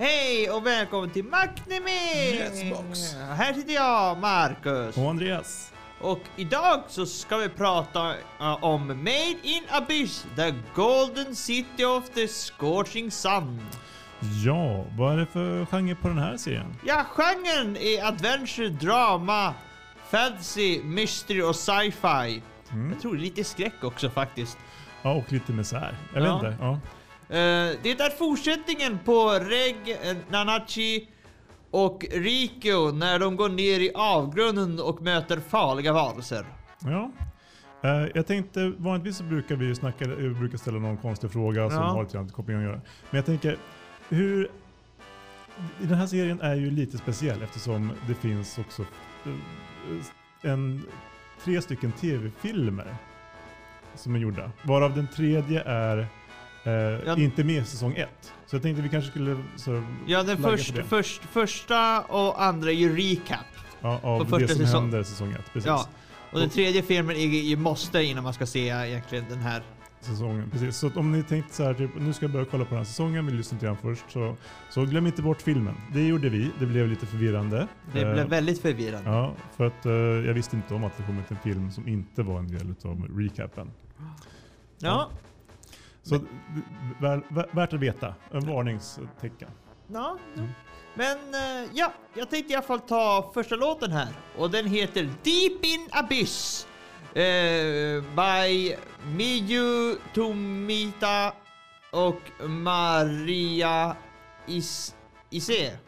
Hej och välkommen till Magnimi! Yes, Här sitter jag, Marcus. Och Andreas. Och idag så ska vi prata uh, om Made in Abyss, the golden city of the scorching sun. Ja, vad är det för genre på den här serien? Ja, genren är adventure, drama, fantasy, mystery och sci-fi. Mm. Jag tror lite skräck också faktiskt. Ja, och lite misär. Jag Ja. vet inte. Ja. Eh, det är fortsättningen på Reg, eh, Nanachi och Rikyo när de går ner i avgrunden och möter farliga varelser. ja. Eh, jag tänkte, vanligtvis så brukar vi ju snacka, brukar ställa någon konstig fråga som Ja. har lite grann med kopplingen att göra. Men jag tänker, hur... Den här serien är ju lite speciell eftersom det finns också en, tre stycken tv-filmer som är gjorda. Varav den tredje är eh, Ja. inte med säsong ett. Så jag tänkte vi kanske skulle så, Ja, den först, för först, första och andra är ju recap. Ja, av På det som säsong. händer säsong ett. Precis. Ja. Och den tredje filmen är ju måste innan man ska se egentligen den här. Säsongen, precis. Så om ni tänkte så här, typ, nu ska jag börja kolla på den här säsongen, vill lyssna till den först, så, så glöm inte bort filmen. Det gjorde vi, det blev lite förvirrande. Det Eh, blev väldigt förvirrande. Ja, för att eh, jag visste inte om att det kommit en film som inte var en del av recapen. Ja. Så vä- värt att veta, en varningstecken. ja. Mm. Men eh, ja, jag tänkte i alla fall ta första låten här. Och den heter Deep in Abyss. Eh, by Miyu Tomita och Maria Is Ise.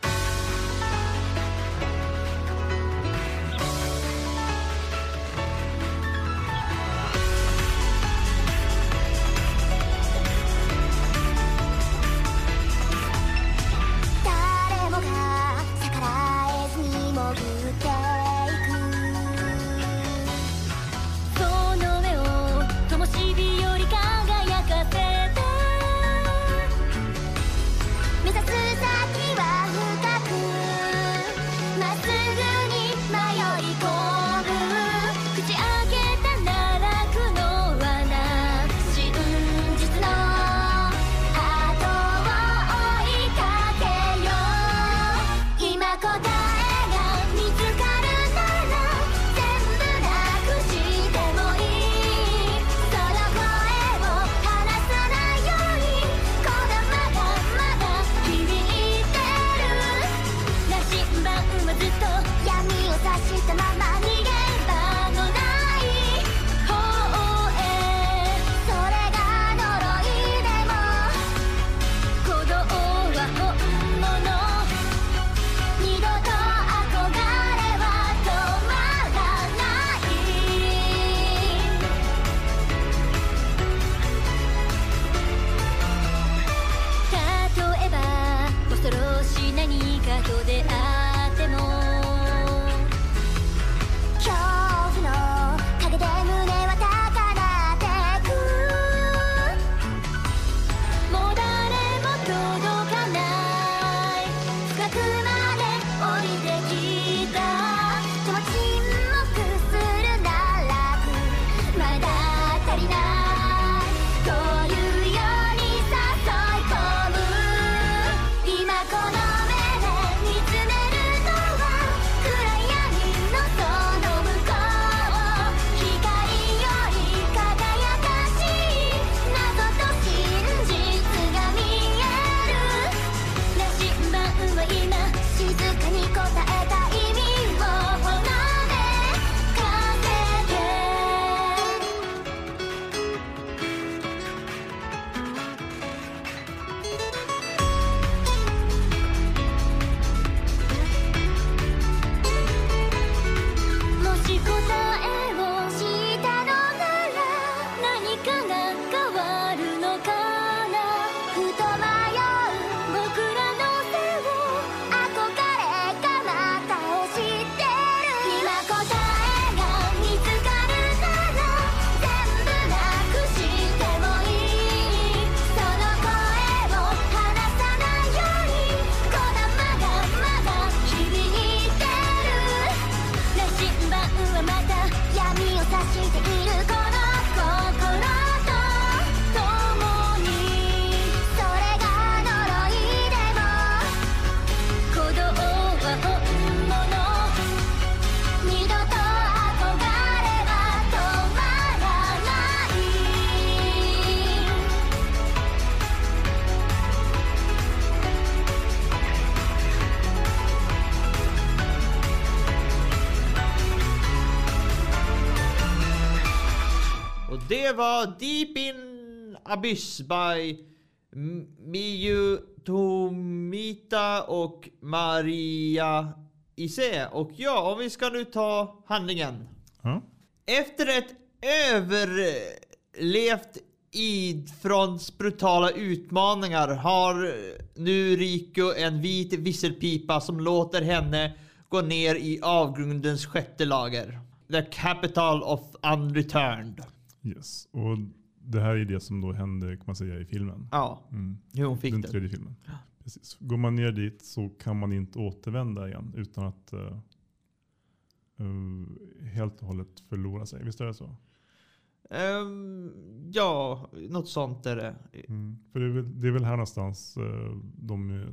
Det var Deep in Abyss by Miyu Tomita och Maria Ise. Och ja, om vi ska nu ta handlingen. Ja. Efter ett överlevt Idfronts brutala utmaningar har nu Riko en vit visselpipa som låter henne gå ner i avgrundens sjätte lager. The capital of unreturned. Yes. Och det här är det som då hände kan man säga i filmen. Ja, Mm. hur hon fick Den det. tredje filmen. Precis. Går man ner dit så kan man inte återvända igen utan att eh, helt och hållet förlora sig. Visst är det så? Ehm, ja, något sånt är det. Mm. För det är, väl, det är väl här någonstans eh, de,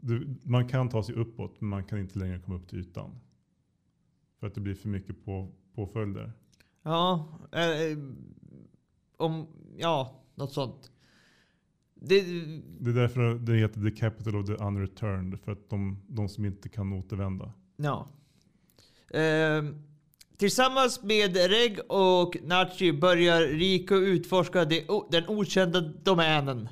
det, man kan ta sig uppåt men man kan inte längre komma upp till ytan. För att det blir för mycket på, påföljder. Ja, eh, om, ja, något sånt. Det, Det är därför det heter The Capital of the Unreturned. För att de, de som inte kan återvända. Ja. Ehm, tillsammans med Reg och Nachi börjar Rico utforska det, den okända domänen.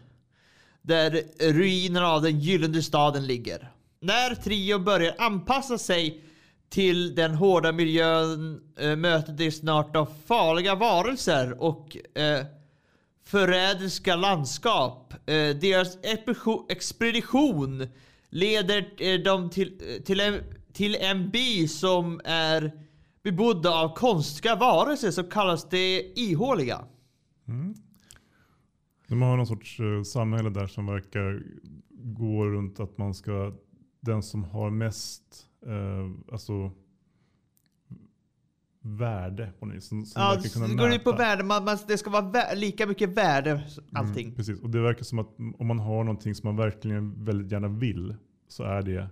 Där ruinerna av den gyllene staden ligger. När trion börjar anpassa sig till den hårda miljön eh, äh, möter de snart av farliga varelser och äh, förrädiska landskap. Eh, deras expedition- leder eh, dem till, eh, till, en, till en by som är bebodd av konstiga varelser som kallas det ihåliga. Mm. De har någon sorts uh, samhälle där som verkar gå runt att man ska, den som har mest, eh, alltså värde på något vis. Som, som Ja, kunna det går ut på värde, man, man, det ska vara vä- lika mycket värde allting. Mm, precis, och det verkar som att om man har någonting som man verkligen väldigt gärna vill så är det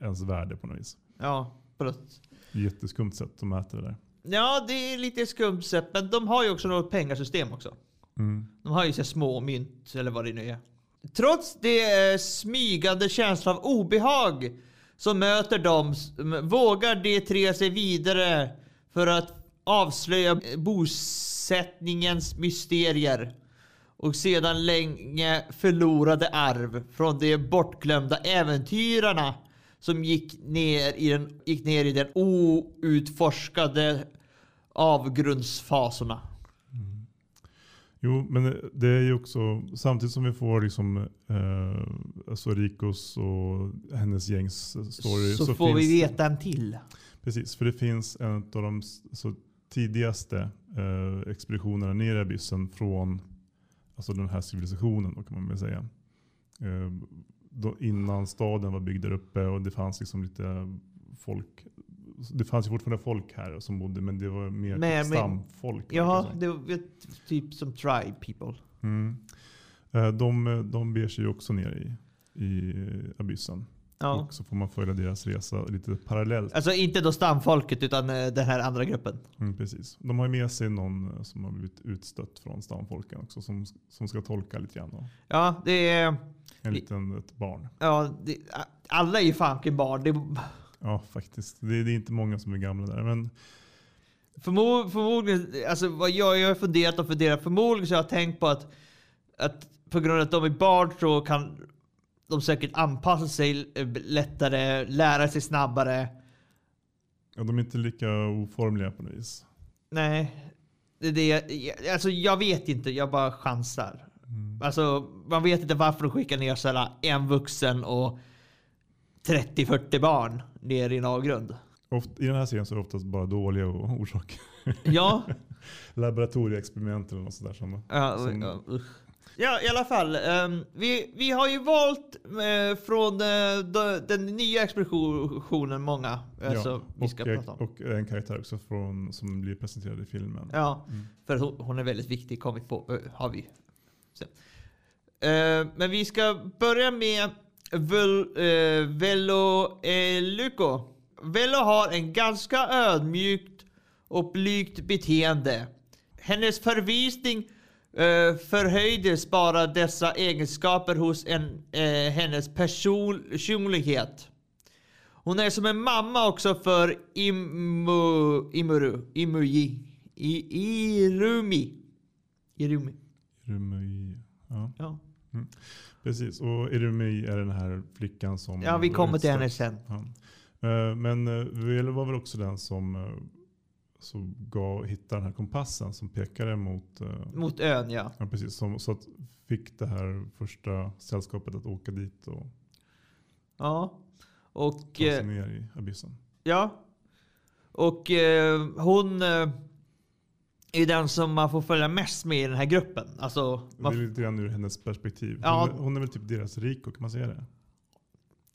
ens värde på något vis. Ja, på något. Jätteskumt sätt att mäta det där. ja, det är lite skumt sätt, men de har ju också något pengasystem också. Mm. De har ju så små mynt eller vad det nu är. Trots det eh, smygande känsla av obehag som möter dem vågar de tre sig vidare för att avslöja bosättningens mysterier och sedan länge förlorade arv från de bortglömda äventyrarna som gick ner i den, gick ner i den outforskade avgrundsfaserna. Jo, men det är ju också samtidigt som vi får liksom, eh, alltså Rikos och hennes gängs story. så, får vi finns- veta en till. Precis, för det finns en av de så tidigaste eh, expeditionerna ner i abyssen från alltså den här civilisationen då, kan man väl säga. Eh, innan staden var byggd där uppe och det fanns liksom lite folk. Det fanns ju fortfarande folk här som bodde men det var mer Men- typ men- stamfolk. Ja, verkar det var typ som tribe people. Mm. Eh, de, de beger sig ju också ner i, i abyssen. Ja. Och så får man följa deras resa lite parallellt. Alltså inte då stamfolket utan eh, den här andra gruppen. Mm, precis. De har med sig någon eh, som har blivit utstött från stamfolken också som, som ska tolka lite grann. Då. Ja, det är... En liten, ett barn. Ja, det, alla är ju fanken barn. Det, Ja, faktiskt. Det, det är inte många som är gamla där. Men förmo, förmodligen, alltså vad jag, jag har funderat och funderat. Förmodligen så har jag tänkt på att, att på grund av att de är barn så kan de säkert anpassa sig eh, lättare, lära sig snabbare. ja, de är inte lika oformliga på något vis. Nej, det är det. Alltså jag vet inte, jag bara chansar. Alltså man vet inte varför de skickar ner sådär en vuxen och 30-40 barn ner i en avgrund. I den här serien så är det oftast bara dåliga orsaker. Ja, Laboratorieexperiment eller något sådär. Som, ja, som, ja, ja i alla fall. ehm, vi, vi har ju valt eh, från de, den nya expeditionen många. Alltså, vi ska och, prata om. och en karaktär också från, som blir presenterad i filmen. Ja, för hon, hon är väldigt viktig kommer vi på, har vi. Men vi ska börja med Vel, uh, Velo Eluko. Velo har en ganska ödmjukt och blygt beteende. Hennes förvisning uh, förhöjdes bara dessa egenskaper hos en, eh, hennes person- personlighet. Hon är som en mamma också för Imu, Imuru, Imuji. I, Irumi. Irumi. Irumi. Ja, Ja. Precis. Och Irumi är den här flickan som... ja, vi kommer till henne sen. Ja. Eh, Men eh, Velo var väl också den som, eh, som gav, hittade den här kompassen som pekade mot... Mot ön ja. Ja, precis. Som, så att fick det här första sällskapet att åka dit och Ja. Och... ta sig ner i abyssen. Ja. Och eh, hon eh, är den som man får följa mest med i den här gruppen. Alltså, Det man, är lite grann ur hennes perspektiv. Hon, Ja. är, hon är väl typ deras Rico, kan man säga det?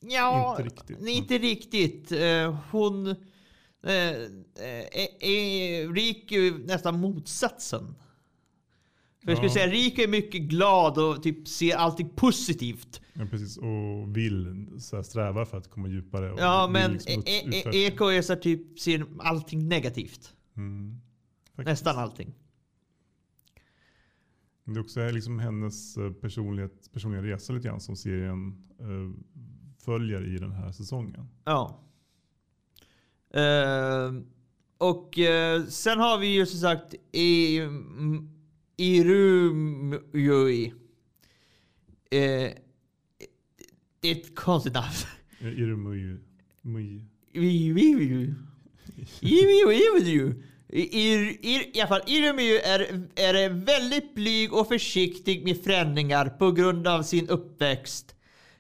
ja, inte riktigt. nej, Inte riktigt. Eh, hon... Eh, eh, är, Riku är nästan motsatsen. För jag skulle Ja. säga Riku är mycket glad och typ ser allting positivt. Ja, precis. Och vill så här, sträva för att komma djupare. Ja, men. Eko är så här typ, ser allting negativt. Mm. Faktiskt. Nästan allting. Det är också liksom hennes eh, personlighet, personliga resa lite grann som serien eh, följer i den här säsongen. Ja. Eh, och eh, sen har vi ju som sagt i, m- Irumui. Eh, det är ett konstigt namn. Eh, Irumui. Ir, ir, I alla fall, Irumui är, är väldigt blyg och försiktig med förändringar på grund av sin uppväxt.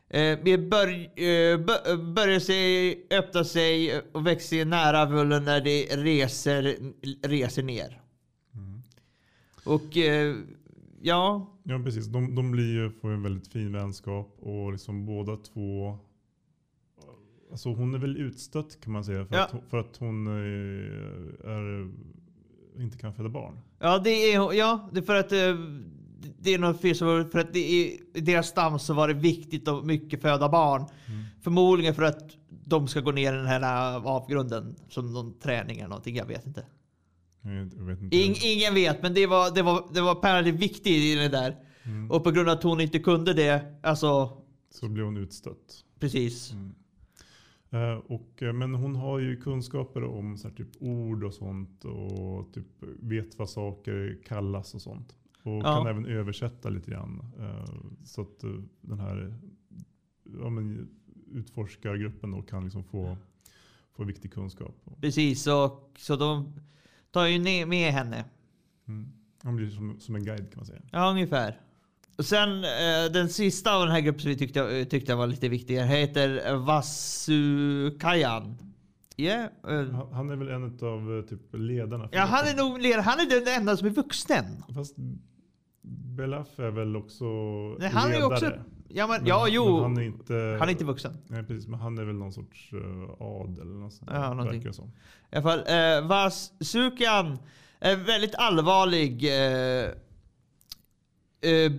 Eh, med bör, eh, bör, börjar sig öppna sig och växer nära vullen när det reser, reser ner. Och eh, ja, Ja precis, de, de blir ju, får en väldigt fin vänskap och liksom båda två Alltså hon är väl utstött kan man säga för, Ja. att, hon- för att hon eh, är, inte kan föda barn. ja det är ja, det är för att eh, det är något fel för att det är, i deras stam så var det viktigt och mycket föda barn. Förmodligen för att de ska gå ner i den här äh, avgrunden som någon träning eller någonting. Jag vet inte. Jag vet- inte. Ing, ingen vet, men det var, det var, det var apparently viktigt i det där. Mm. Och på grund av att hon inte kunde det, alltså Så blir hon utstött. precis. Eh, och, eh, men hon har ju kunskaper om så här, typ ord och sånt och typ vet vad saker kallas och sånt. Och Ja. kan även översätta lite grann. eh, så att eh, den här ja, men, utforskargruppen då kan liksom få, få viktig kunskap. Precis, och, så de tar ju med henne. Mm. Han blir som, som en guide kan man säga. Ja, ungefär. Och sen eh, den sista av den här gruppen som vi tyckte, eh, tyckte var lite viktigare heter Vasukayan. Ja, eh, Han, han är väl en av typ ledarna. ja, han är nog ledare. Han är den enda som är vuxen. Fast Belaf är väl också Nej, han är ledare. också... Ja, men, Men ja, jo. men Han är inte... Han är inte vuxen. Nej precis, men han är väl någon sorts uh, adel eller något sånt. Ja, någonting. verkar som. I alla fall, eh, Vasukan är väldigt allvarlig. Eh, eh,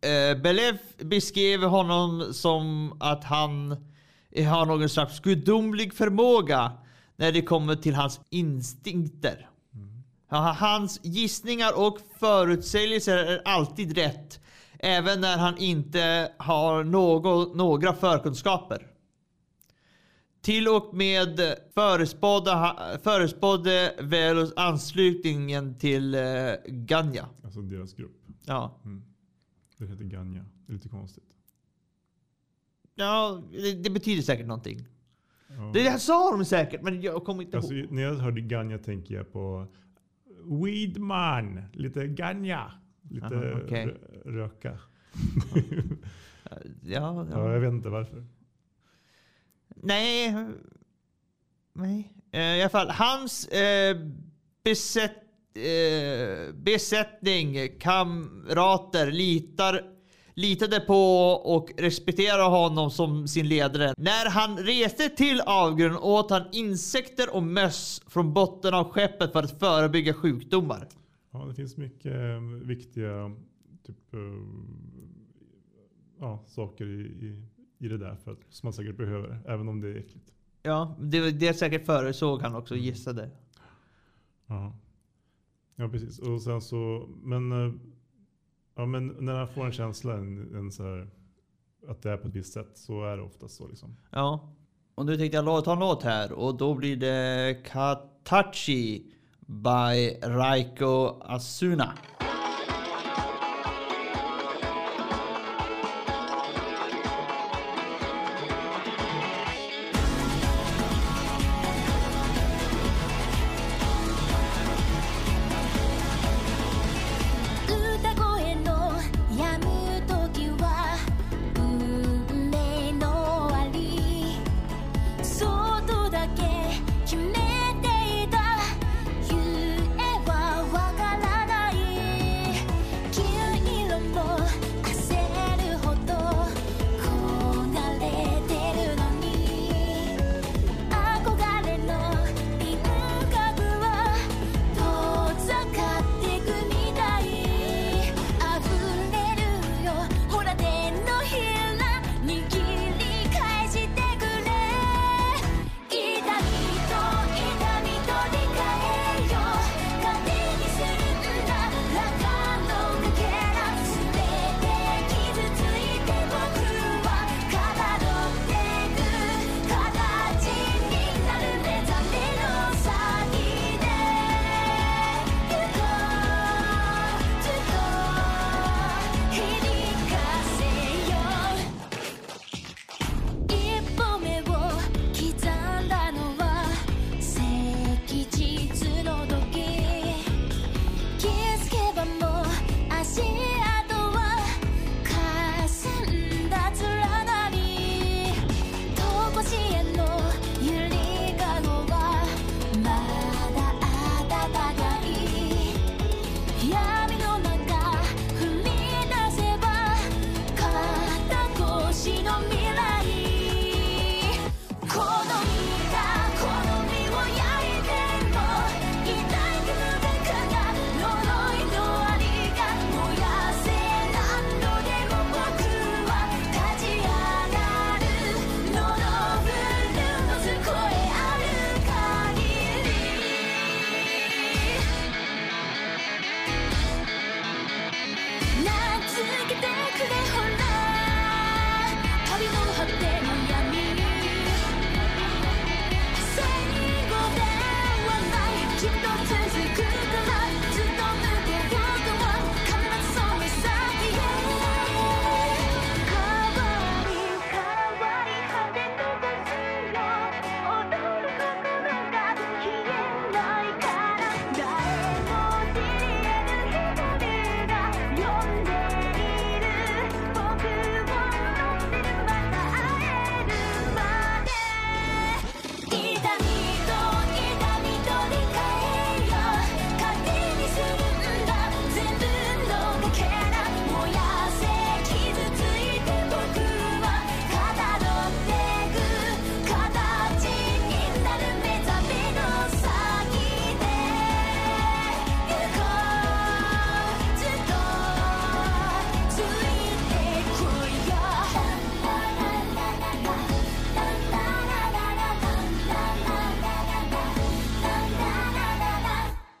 eh, Belev beskrev honom som att han har någon slags gudomlig förmåga när det kommer till hans instinkter. Hans gissningar och förutsägelser är alltid rätt. Även när han inte har någo, några förkunskaper. Till och med förespådde, förespådde Velos anslutningen till eh, Ganya. Alltså deras grupp. Ja, Det heter Ganya. Det är lite konstigt. ja det, det betyder säkert någonting. Ja. Det där sa de säkert, men jag kommer inte Alltså, ihåg. när jag hörde Ganya tänker jag på Weedman. Lite Ganya. Lite Aha, rö- röka. Ja, Ja, ja. jag vet inte varför. Nej. Nej. Eh, I alla fall, hans eh, besätt, eh, besättning, kamrater, litar, litade på och respekterade honom som sin ledare. När han reste till avgrunden åt han insekter och möss från botten av skeppet för att förebygga sjukdomar. Ja, det finns mycket eh, viktiga typ, eh, ja, saker i, i, i det där för att, som man säkert behöver. Även om det är äckligt. Ja, det, det säkert förutsåg han också, gissade. Ja. Ja, precis. Och sen så, men, eh, ja, men när han får en känsla, en, en så här, att det är på ett visst sätt, så är det oftast så. Liksom. Ja. Och nu tänkte jag ta en låt här och då blir det Katachi by Raiko Asuna.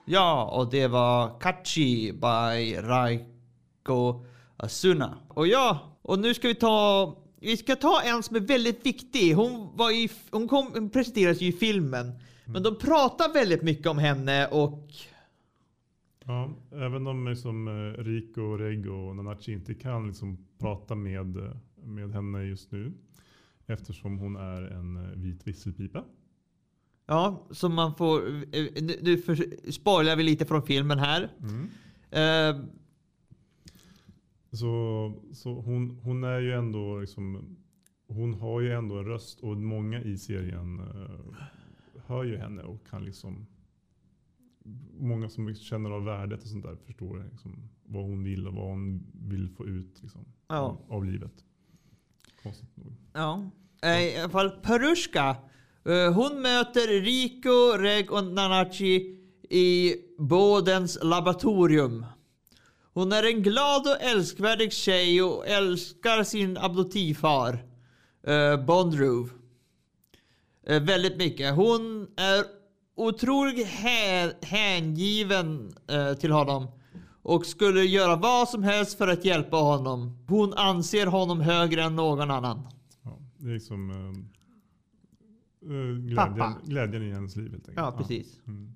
Ja, och det var Kachi by Raiko Asuna. Och ja, och nu ska vi ta... Vi ska ta en som är väldigt viktig. Hon, var i, hon, kom, hon presenterades ju i filmen. Men de pratar väldigt mycket om henne och... Ja, även om liksom, eh, Rico, Reg och Nanachi inte kan liksom, prata med, eh, med henne just nu. Eftersom hon är en eh, vit visselpipa. Ja, så man får... Eh, nu, nu för, spoilar vi lite från filmen här. Mm. Uh, så, så hon, hon är ju ändå liksom, Hon har ju ändå en röst och många i serien uh, hör ju henne och kan liksom... Många som liksom känner av värdet och sånt där förstår liksom vad hon vill och vad hon vill få ut liksom, ja. av, livet. Konstigt nog. Ja. I alla fall Peruska. Eh, hon möter Rico, Reg och Nanachi i Bodens laboratorium. Hon är en glad och älskvärdig tjej och älskar sin adoptivfar eh, Bondruv eh, väldigt mycket. Hon är otroligt hängiven till honom och skulle göra vad som helst för att hjälpa honom. Hon anser honom högre än någon annan. Ja, det är liksom Eh, glädjen, glädjen i ens liv helt enkelt. Ja, precis. Ja. Mm.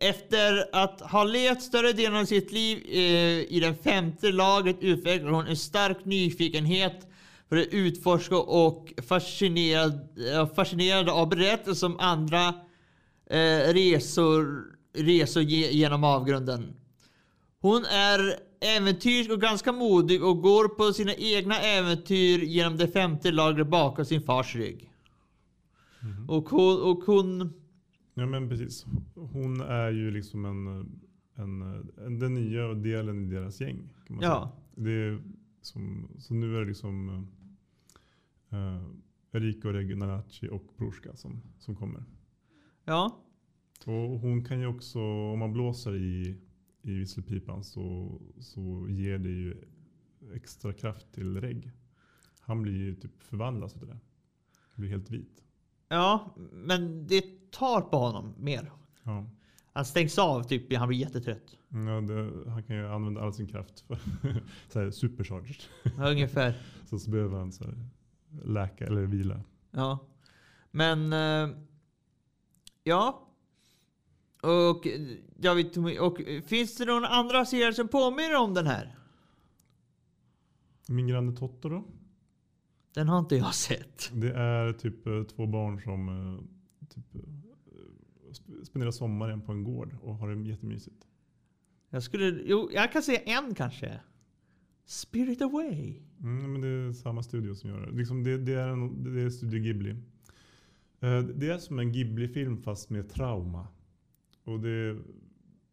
Efter att ha levt större delen av sitt liv eh, i det femte laget utvecklar hon en stark nyfikenhet för att utforska och fascinerad, eh, fascinerad av berättelser om andra resor, resor genom avgrunden. Hon är äventyrsk och ganska modig och går på sina egna äventyr genom det femte lagret bakom sin fars rygg. Och hon, och hon Ja men precis. Hon är ju liksom en, en, en den nya delen i deras gäng. Ja. säga. Det är som, så nu är det liksom uh, Erika och Reginacci och Pruska som, som kommer. ja, Och hon kan ju också, om man blåser i, i visselpipan så, så ger det ju extra kraft till Reg. Han blir ju typ förvandlad till det. Blir helt vit. Ja, men det tar på honom mer. Ja. Han stängs av typ, han blir jättetrött. Ja, det, han kan ju använda all sin kraft för så här, supercharged. Ja, ungefär. Så, så behöver han så här, läka eller vila. Ja. Men... eh, ja. Och, jag vet, och finns det någon andra serier som påminner om den här? Min granne Totoro. Den har inte jag sett. Det är typ eh, två barn som eh, typ, eh, sp- spenderar sommaren på en gård och har det jättemysigt. Jag skulle... Jo, jag kan säga en kanske. Spirit Away. Mm, men det är samma studio som gör det. Liksom det, det, är en, det är Studio Ghibli. Det är som en Ghibli-film fast med trauma. Och det,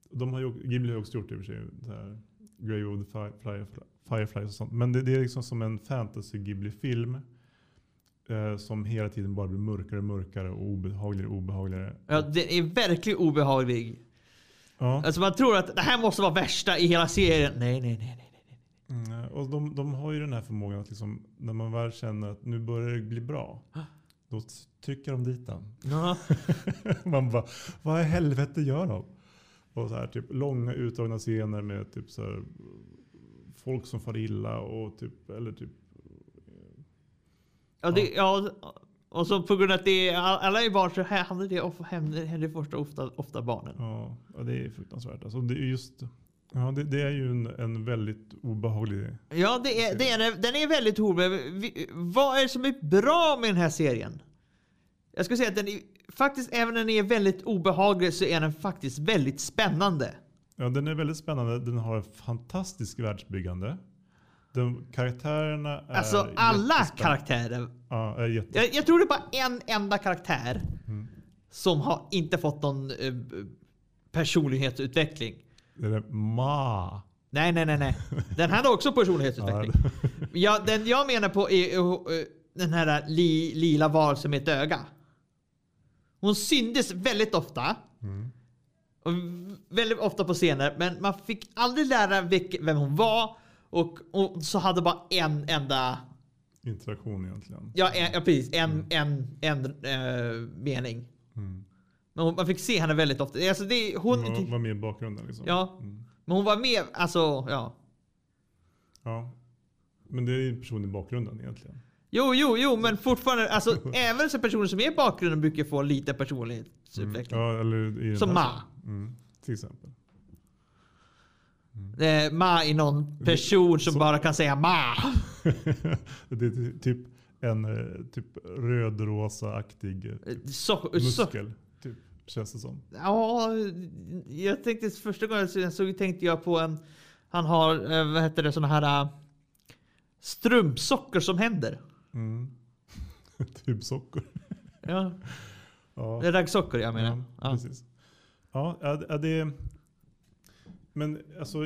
de har ju, Ghibli har också gjort det i och för sig. Så här, Grave of the Fire- Firefly, Fireflies och sånt. Men det, det är liksom som en fantasy Ghibli-film. Eh, som hela tiden bara blir mörkare och mörkare och obehagligare och obehagligare. Ja, den är verkligen obehaglig. Ja. Alltså man tror att det här måste vara värsta i hela serien. Nej, nej, nej. nej. Mm, och de, de har ju den här förmågan att liksom, när man väl känner att nu börjar det bli bra. Då trycker de dit den. Ja. Man bara, vad i helvete gör de? Och så här, typ långa utdragna scener med typ så här, folk som far illa och typ, eller typ, Ja, det, ja, och så på grund av att det är, alla är barn så händer det, ofta, händer, händer först ofta, ofta barnen. ja, ja det är fruktansvärt. Alltså det är just, ja det, det är ju en, en väldigt obehaglig, Ja, det är, det är, den är väldigt obehaglig. Vad är det som är bra med den här serien? Jag skulle säga att den är, faktiskt, även när den är väldigt obehaglig så är den faktiskt väldigt spännande. ja den är väldigt spännande, den har ett fantastiskt världsbyggande. De, karaktärerna är Alltså alla karaktärer. Ja, är jätte, Jag, jag tror det är bara en enda karaktär Mm. som har inte fått någon eh, personlighetsutveckling. det är Ma. Nej, nej, nej, nej. Den hade också personlighetsutveckling. Ja, den jag menar på är eh, den här li, lila varelsen med ett öga. Hon syndes väldigt ofta. Mm. Och väldigt ofta på scener, men man fick aldrig lära vem hon var. Och, och så hade bara en enda, Interaktion egentligen. ja, en, ja precis, en, en, en eh, mening. Mm. Men man fick se henne väldigt ofta. Alltså det, hon, Hon var, var med i bakgrunden liksom. Ja. Mm. men hon var med, alltså ja. ja. Men det är ju person i bakgrunden egentligen. Jo, jo, jo, men fortfarande, alltså även så personer som är i bakgrunden brukar få lite personlighetsutveckling. Ja, eller i den Som här Ma. Mm. Till exempel. Eh, Ma är någon person som Så- bara kan säga Ma. det är typ en eh, typ röd-rosa-aktig eh, typ Så, så, muskel. Typ, känns det som. ja, jag tänkte första gången jag såg tänkte jag på en, han har, eh, vad heter det, såna här eh, strumpsockor som händer. Mm. typ socker. Ja, Ja. det är raggsockor jag menar. Ja, precis. Ja, det- ja, det... Men alltså,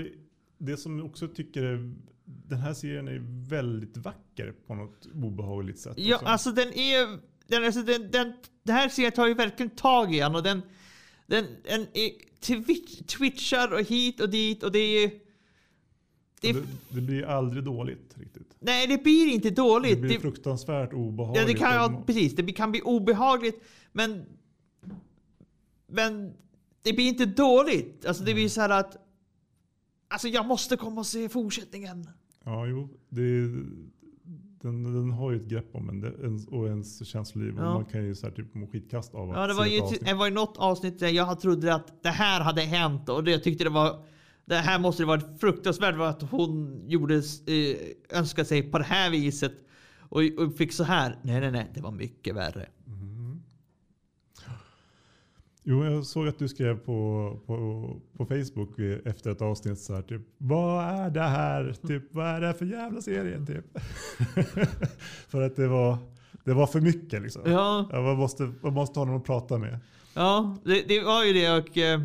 det som jag också tycker är... Den här serien är väldigt vacker på något obehagligt sätt. Ja, också. alltså den är... Den, alltså, den, den, det här serien tar ju verkligen tag i en och den, den, den är twitch, twitchar och hit och dit och det är... Det, det, det blir aldrig dåligt riktigt. nej, det blir inte Det dåligt. blir Det, fruktansvärt obehagligt. ja, det kan, ja, precis, det kan bli obehagligt, men... Men det blir inte dåligt. Alltså det blir så här att... Alltså jag måste komma och se fortsättningen. Ja, jo. Det, den, den har ju ett grepp om en, och ens känsloliv. Ja. Man kan ju så här, typ må skitkast av att Ja, det se var ett ju avsnitt. det var ju något avsnitt där jag trodde att det här hade hänt och jag tyckte det var det här måste det varit fruktansvärt att hon gjorde eh, önskade sig på det här viset och, och fick så här. Nej, nej, nej, det var mycket värre. Jo, jag såg att du skrev på, på, på Facebook efter ett avsnitt så här typ Vad är det här? Typ, vad är det här för jävla serie? Typ. för att det var, det var för mycket liksom. Ja, Ja, man, måste, man måste ha någon att prata med. ja, det, det var ju det och eh,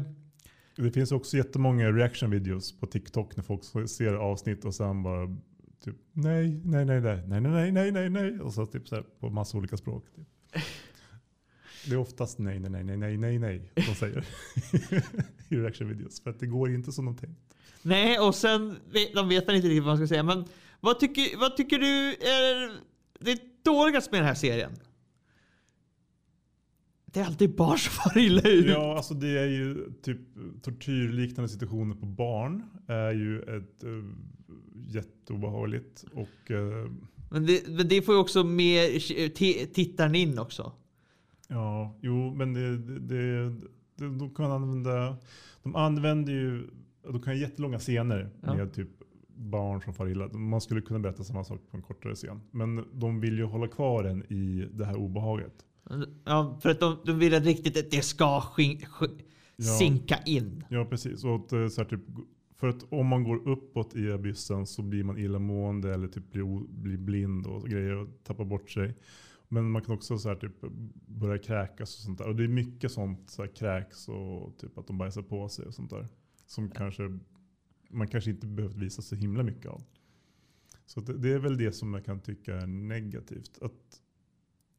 Det finns också jättemånga reaction videos på TikTok när folk ser avsnitt och sen bara typ nej, nej, nej, nej, nej, nej, nej, nej, nej. Och så typ så här på massa olika språk. Typ. Det är oftast nej, nej, nej, nej, nej, nej, nej de säger i reaction videos. För att det går inte som de tänkt. nej och sen de vet väl inte riktigt vad man ska säga. Men vad tycker, vad tycker du är det dåligaste med den här serien? Det är alltid barn som far illa ut. Ja, alltså det är ju typ tortyrliknande situationer på barn. är ju ett uh, jätteobehagligt. Och uh, Men det, men det får ju också mer t- tittaren in också. Ja, jo, men det, det, det, det, de kan använda, de använder ju, de kan ha jättelånga scener Ja. med typ barn som far illa. Man skulle kunna berätta samma sak på en kortare scen. Men de vill ju hålla kvar en i det här obehaget. Ja, för att de, de vill att riktigt att det ska skin, sk- Ja. sinka in. Ja, precis. Och att, eh, så här, typ, för att om man går uppåt i abyssen så blir man illamående eller typ blir, blir blind och grejer och tappar bort sig. Men man kan också så här, typ, börja kräkas och sånt där. Och det är mycket sånt, så här, kräks och typ att de bajsar på sig och sånt där. Som kanske, man kanske inte behövt visa så himla mycket av. Så det, det är väl det som jag kan tycka är negativt. Att,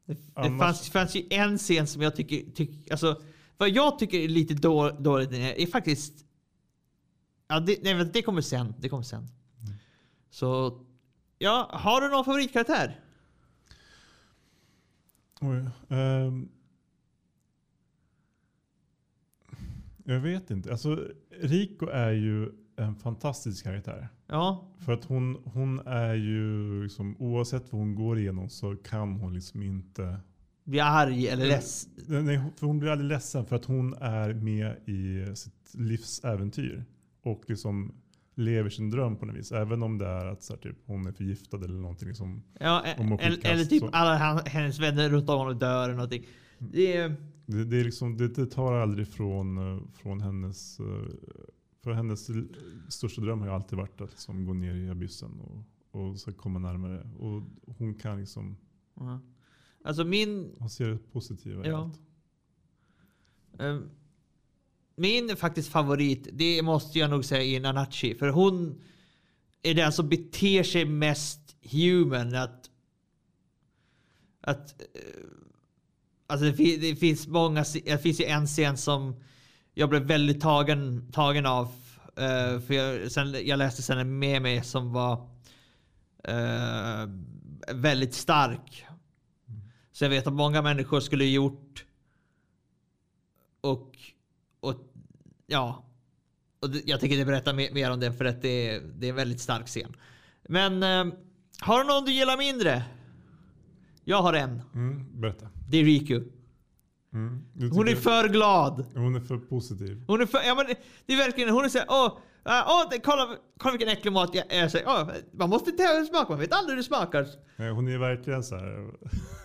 Det, det fanns, fanns ju en scen som jag tycker, tyck, alltså, vad jag tycker är lite då, dåligt är faktiskt, ja det, nej, det kommer sen, det kommer sen. Så, ja, har du någon favoritkaraktär? oj, ehm, jag vet inte. Alltså, Rico är ju en fantastisk karaktär. Ja, För att hon, hon är ju, liksom, oavsett vad hon går igenom så kan hon liksom inte... blir arg eller less. Nej, för hon blir aldrig ledsen för att hon är med i sitt livs äventyr. Och liksom lever sin dröm på något vis. Även om det är att så här, typ, hon är förgiftad eller någonting. Liksom. Ja, man eller, eller typ så- alla hennes vänner runt om honom dör eller någonting. Det är, Det, det, är liksom, det, det tar aldrig från, eh, från hennes... För hennes största dröm har ju alltid varit att liksom gå ner i abyssen och, och så komma närmare. Och hon kan liksom, ja. Alltså min, hon ser det positiva i Ja. allt. Eh, Min faktiskt favorit, det måste jag nog säga är Nanachi. För hon är den som beter sig mest human. Att, att, eh, alltså det, fin- det finns många, det finns ju en scen som jag blev väldigt tagen, tagen av. eh, för jag, sen, jag läste sen en med mig som var eh, väldigt stark. Så jag vet att många människor skulle gjort och, och ja. Och jag tänker inte berätta mer, mer om det för att det är, det är en väldigt stark scen. Men eh, har du någon du gillar mindre? Jag har en. Mm, berätta. Det är Riku. Mm. Hon är för glad. hon är för positiv. Hon är för, ja, men det- är verkligen, hon är såhär, åh, äh, åh kolla, kolla vilken äcklig mat jag är. Så, åh, man måste inte ha smaka, man vet aldrig hur det smakar. Nej, Hon är verkligen så här.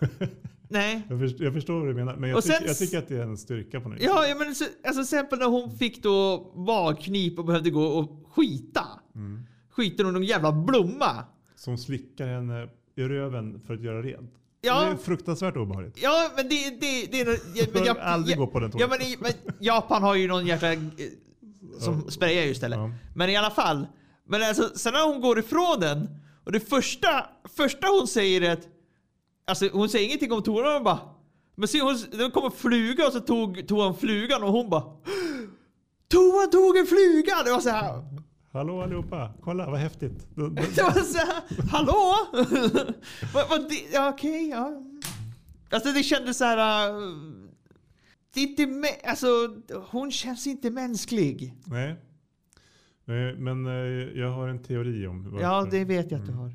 Nej. jag, förstår, jag förstår vad du menar. Men jag, sen tycker, jag tycker att det är en styrka på något. Ja, ja men så, alltså till exempel när hon fick då magknip och behövde gå och skita. Mm. Skiter hon någon jävla blomma. Som slickar henne i röven för att göra rent. Ja. Det är fruktansvärt obehagligt. Ja, men det, det, det är. Ja, Jag aldrig gå på den ja, men, men Japan har ju någon jäkla... eh, Som sprayar ju istället. Ja. Men i alla fall. Men alltså, sen när hon går ifrån den. Och det första, första hon säger är att... Alltså hon säger ingenting om toan. Hon bara... Men se, hon, det kom en fluga och så tog, han flugan och hon bara... Toan tog en fluga! Det var så här... Hallå allihopa, kolla vad häftigt. Det- det- Det var så här, hallå? vad, det, ja, okej. Alltså det kändes så här... äh, Det är inte, alltså hon känns inte mänsklig. Nej. Men eh, jag har en teori om varför. Ja, det vet jag att du Mm. har.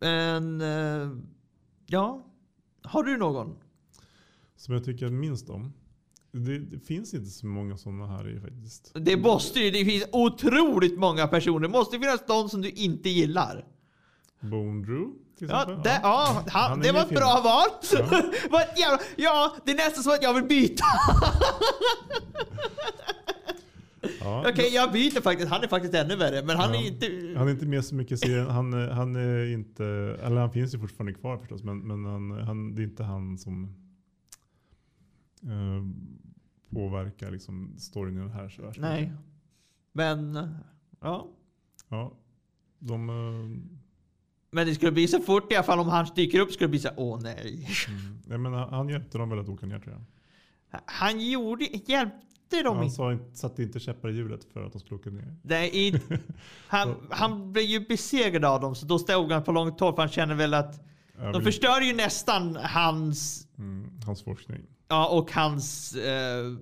Men... eh, ja. Har du någon? Som jag tycker minst om. Det, det finns inte så många sådana här i faktiskt. Det måste ju, det finns otroligt många personer. Det måste finnas någon som du inte gillar. Bone Drew till Ja, exempel. det, ja, han, Han är det var ett bra val. Ja. Jävla, ja, det är nästan så att jag vill byta. Ja, Okej, jag byter faktiskt. Han är faktiskt ännu värre, men han Ja. är inte... Han är inte med så mycket i serien. Han, han är inte, eller han finns ju fortfarande kvar förstås, men, men han, han, det är inte han som eh, påverkar liksom storyn i den här så värst Nej. mycket. Men, ja. Ja, de, eh, Men det skulle bli så fort i alla fall om han dyker upp skulle det bli så här, åh nej. mm, jag menar, han hjälpte dem väl att åka ner tror jag. Han gjorde, hjälpte dem Han sa, satte inte käppar i hjulet för att de skulle åka ner. Är inte han, han blev ju besegrad av dem så då stod han på långt håll för han känner väl att Jag de vill- förstör ju nästan hans, mm, hans forskning. ja och hans eh,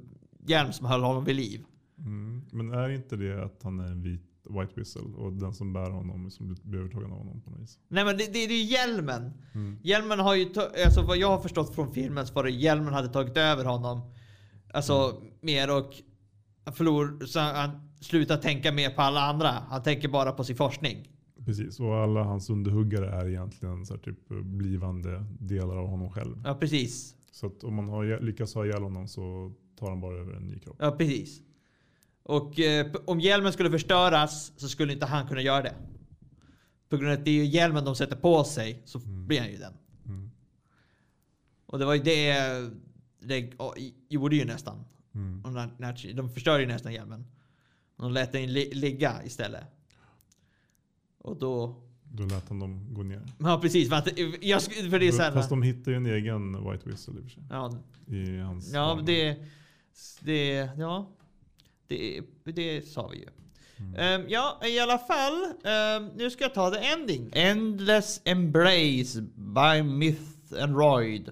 hjälm som höll honom vid liv. Mm. Men är inte det att han är en vit White Whistle och den som bär honom som blir övertagen av honom på något vis? Nej men det, det, det är ju hjälmen. Mm. Hjälmen har ju, alltså vad jag har förstått från filmen så var det hjälmen hade tagit över honom. Alltså mer och förlor, så han slutar tänka mer på alla andra. Han tänker bara på sin forskning. Precis, och alla hans underhuggare är egentligen så typ blivande delar av honom själv. Ja precis. Så att om man har lyckas ha ihjäl honom så tar han bara över en ny kropp. Ja precis. Och eh, om hjälmen skulle förstöras så skulle inte han kunna göra det. På grund av att det är hjälmen de sätter på sig så blir han ju den. Mm. Och det var ju det det gjorde ju nästan. Mm. De förstörde ju nästan hjälmen. De lät den li- ligga istället. Och då... Då lät han dem gå ner. Ja precis, jag, för det är så här, Fast de hittar ju en egen White Whistle i och för sig. ja, I hans ja, det, det... Ja. Det, det sa vi ju. Ehm, ja, i alla fall. ehm, nu ska jag ta the ending. Endless Embrace by Myth and Royd.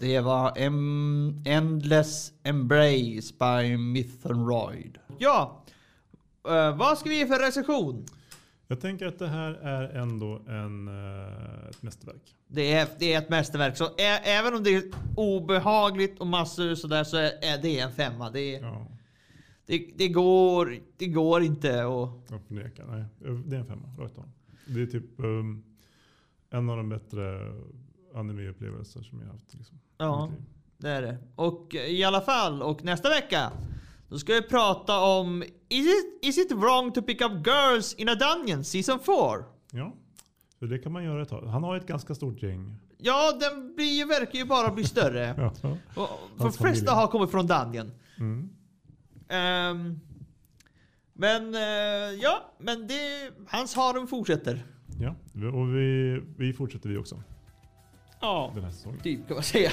Det var em Endless Embrace by Mythonroid. Ja, eh, vad ska vi ge för recension? Jag tänker att det här är ändå en, eh, ett mästerverk. Det är, det är ett mästerverk, så ä, även om det är obehagligt och massor sådär så är, är det en femma. Det, Ja, det, det, går, det går inte att... jag förnekar. Nej, det är en femma. Rakt av. Det är typ um, en av de bättre animeupplevelser som jag haft. Liksom, Ja, det är det. Och i alla fall, och nästa vecka då ska vi prata om Is it, is it wrong to pick up girls in a dungeon season 4? ja, så det kan man göra ett tag. Han har ett ganska stort gäng. Ja, den blir, verkar ju bara bli större. Ja. Och de Hans flesta har kommit från Dungeon. Mm. Ehm, men eh, ja, men det, hans harem fortsätter. ja. Och vi, vi fortsätter vi också Ja, den här säsongen. typ kan man säga.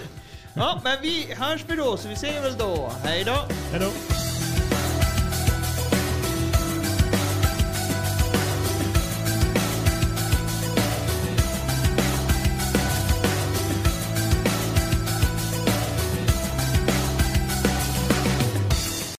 Ja, men vi hörs vi då, så vi säger väl då hej då. Hej då!